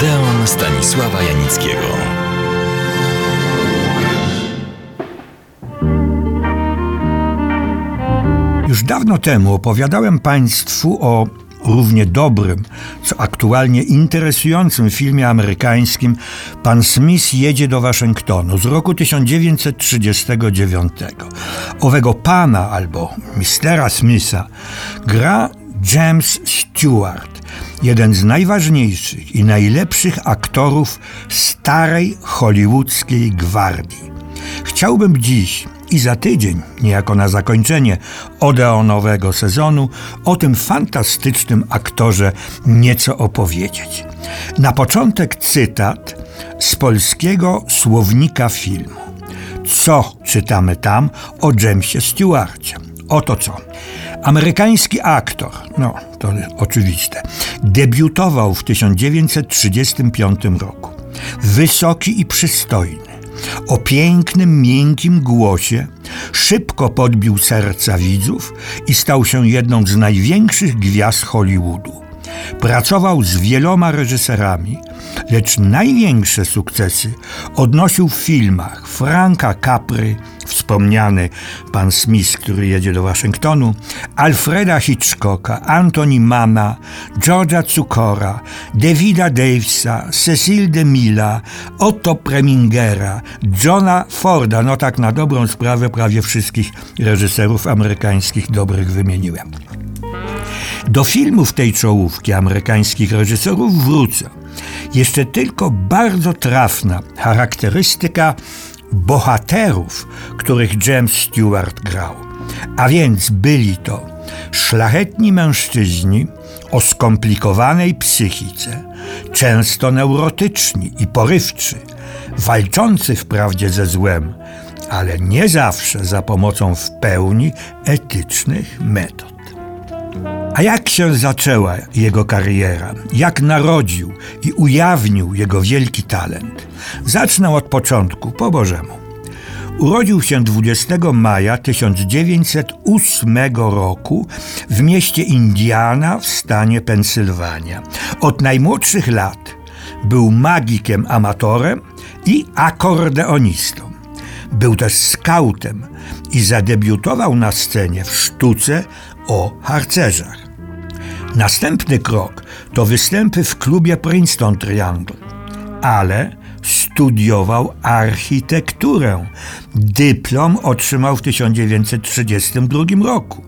Odeon Stanisława Janickiego. Już dawno temu opowiadałem Państwu o równie dobrym, co aktualnie interesującym filmie amerykańskim Pan Smith jedzie do Waszyngtonu z roku 1939. Owego pana albo mistera Smitha gra James Stewart, jeden z najważniejszych i najlepszych aktorów starej hollywoodzkiej gwardii. Chciałbym dziś i za tydzień, niejako na zakończenie odeonowego sezonu, o tym fantastycznym aktorze nieco opowiedzieć. Na początek cytat z polskiego słownika filmu. Co czytamy tam o Jamesie Stewarcie? Oto co. Amerykański aktor, no to oczywiste, debiutował w 1935 roku. Wysoki i przystojny o pięknym, miękkim głosie, szybko podbił serca widzów i stał się jedną z największych gwiazd Hollywoodu. Pracował z wieloma reżyserami, lecz największe sukcesy odnosił w filmach Franka Capry, wspomniany pan Smith, który jedzie do Waszyngtonu, Alfreda Hitchcocka, Antoni Mana, George'a Cukora, Davida Davisa, Cecil DeMilla, Otto Premingera, Johna Forda, no tak na dobrą sprawę prawie wszystkich reżyserów amerykańskich dobrych wymieniłem. Do filmów tej czołówki amerykańskich reżyserów wrócę. Jeszcze tylko bardzo trafna charakterystyka bohaterów, których James Stewart grał. A więc byli to szlachetni mężczyźni o skomplikowanej psychice, często neurotyczni i porywczy, walczący wprawdzie ze złem, ale nie zawsze za pomocą w pełni etycznych metod. A jak się zaczęła jego kariera? Jak narodził i ujawnił jego wielki talent? Zacznę od początku, po Bożemu. Urodził się 20 maja 1908 roku w mieście Indiana w stanie Pensylwania. Od najmłodszych lat był magikiem amatorem i akordeonistą. Był też skautem i zadebiutował na scenie w sztuce o harcerzach. Następny krok to występy w klubie Princeton Triangle, ale studiował architekturę. Dyplom otrzymał w 1932 roku.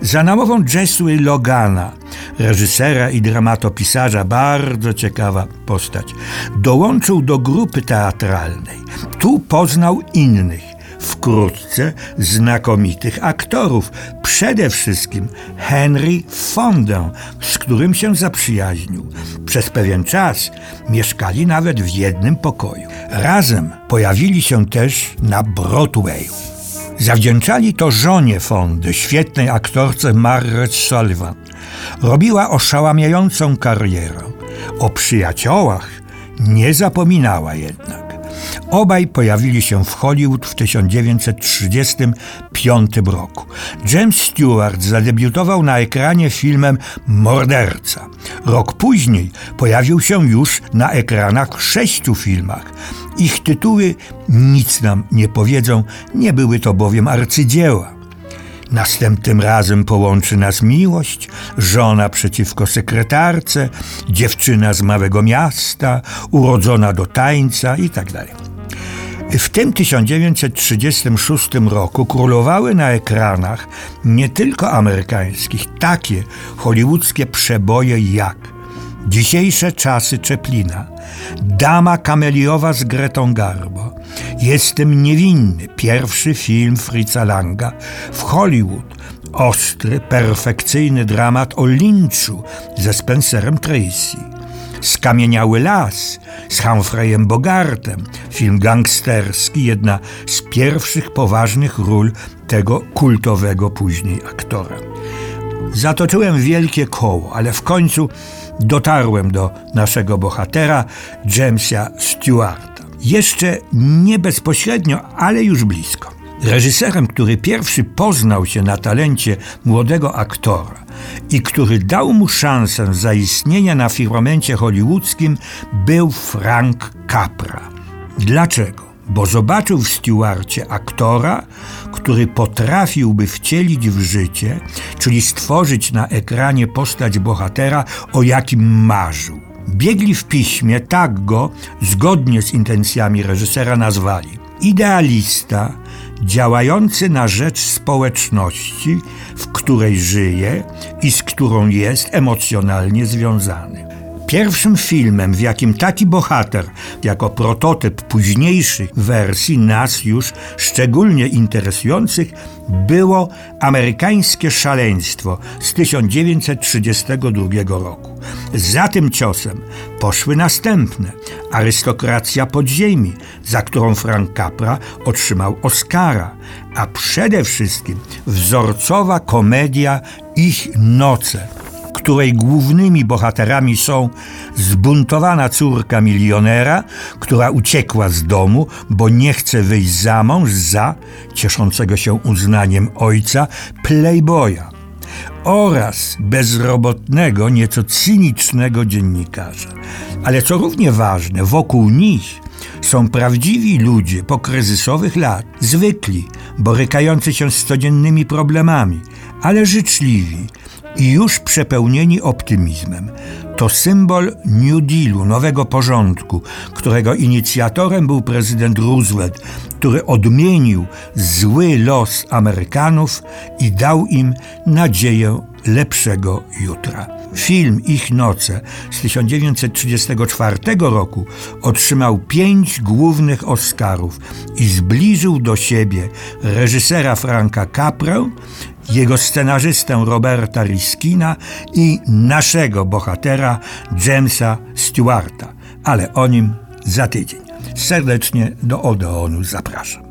Za namową Jesły Logana, reżysera i dramatopisarza, bardzo ciekawa postać, dołączył do grupy teatralnej. Tu poznał innych wkrótce znakomitych aktorów, przede wszystkim Henry Fondę, z którym się zaprzyjaźnił. Przez pewien czas mieszkali nawet w jednym pokoju. Razem pojawili się też na Broadwayu. Zawdzięczali to żonie Fondy, świetnej aktorce Margaret Sullivan. Robiła oszałamiającą karierę. O przyjaciołach nie zapominała jednak. Obaj pojawili się w Hollywood w 1935 roku. James Stewart zadebiutował na ekranie filmem Morderca. Rok później pojawił się już na ekranach sześciu filmach. Ich tytuły nic nam nie powiedzą, nie były to bowiem arcydzieła. Następnym razem połączy nas miłość, żona przeciwko sekretarce, dziewczyna z małego miasta, urodzona do tańca itd. W tym 1936 roku królowały na ekranach nie tylko amerykańskich takie hollywoodzkie przeboje jak Dzisiejsze czasy Czeplina, Dama kameliowa z Gretą Garbo, Jestem niewinny, pierwszy film Fritza Langa w Hollywood, ostry, perfekcyjny dramat o Lynchu ze Spencerem Tracy. Skamieniały las z Humphreyem Bogartem, film gangsterski, jedna z pierwszych poważnych ról tego kultowego później aktora. Zatoczyłem wielkie koło, ale w końcu dotarłem do naszego bohatera, Jamesa Stewarta. Jeszcze nie bezpośrednio, ale już blisko. Reżyserem, który pierwszy poznał się na talencie młodego aktora i który dał mu szansę zaistnienia na firmamencie hollywoodzkim, był Frank Capra. Dlaczego? Bo zobaczył w Stewarcie aktora, który potrafiłby wcielić w życie, czyli stworzyć na ekranie postać bohatera, o jakim marzył. Biegli w piśmie tak go, zgodnie z intencjami reżysera, nazwali. Idealista, działający na rzecz społeczności, w której żyje i z którą jest emocjonalnie związany. Pierwszym filmem, w jakim taki bohater, jako prototyp późniejszych wersji nas już szczególnie interesujących, było amerykańskie szaleństwo z 1932 roku. Za tym ciosem poszły następne. Arystokracja podziemi, za którą Frank Capra otrzymał Oscara, a przede wszystkim wzorcowa komedia Ich noce której głównymi bohaterami są zbuntowana córka milionera, która uciekła z domu, bo nie chce wyjść za mąż za cieszącego się uznaniem ojca playboya oraz bezrobotnego, nieco cynicznego dziennikarza. Ale co równie ważne, wokół nich są prawdziwi ludzie pokryzysowych lat, zwykli, borykający się z codziennymi problemami, ale życzliwi, i już przepełnieni optymizmem. To symbol New Dealu, nowego porządku, którego inicjatorem był prezydent Roosevelt, który odmienił zły los Amerykanów i dał im nadzieję lepszego jutra. Film Ich Noce z 1934 roku otrzymał pięć głównych Oscarów i zbliżył do siebie reżysera Franka Caprę jego scenarzystę Roberta Riskina i naszego bohatera Jamesa Stewarta, ale o nim za tydzień. Serdecznie do Odeonu zapraszam.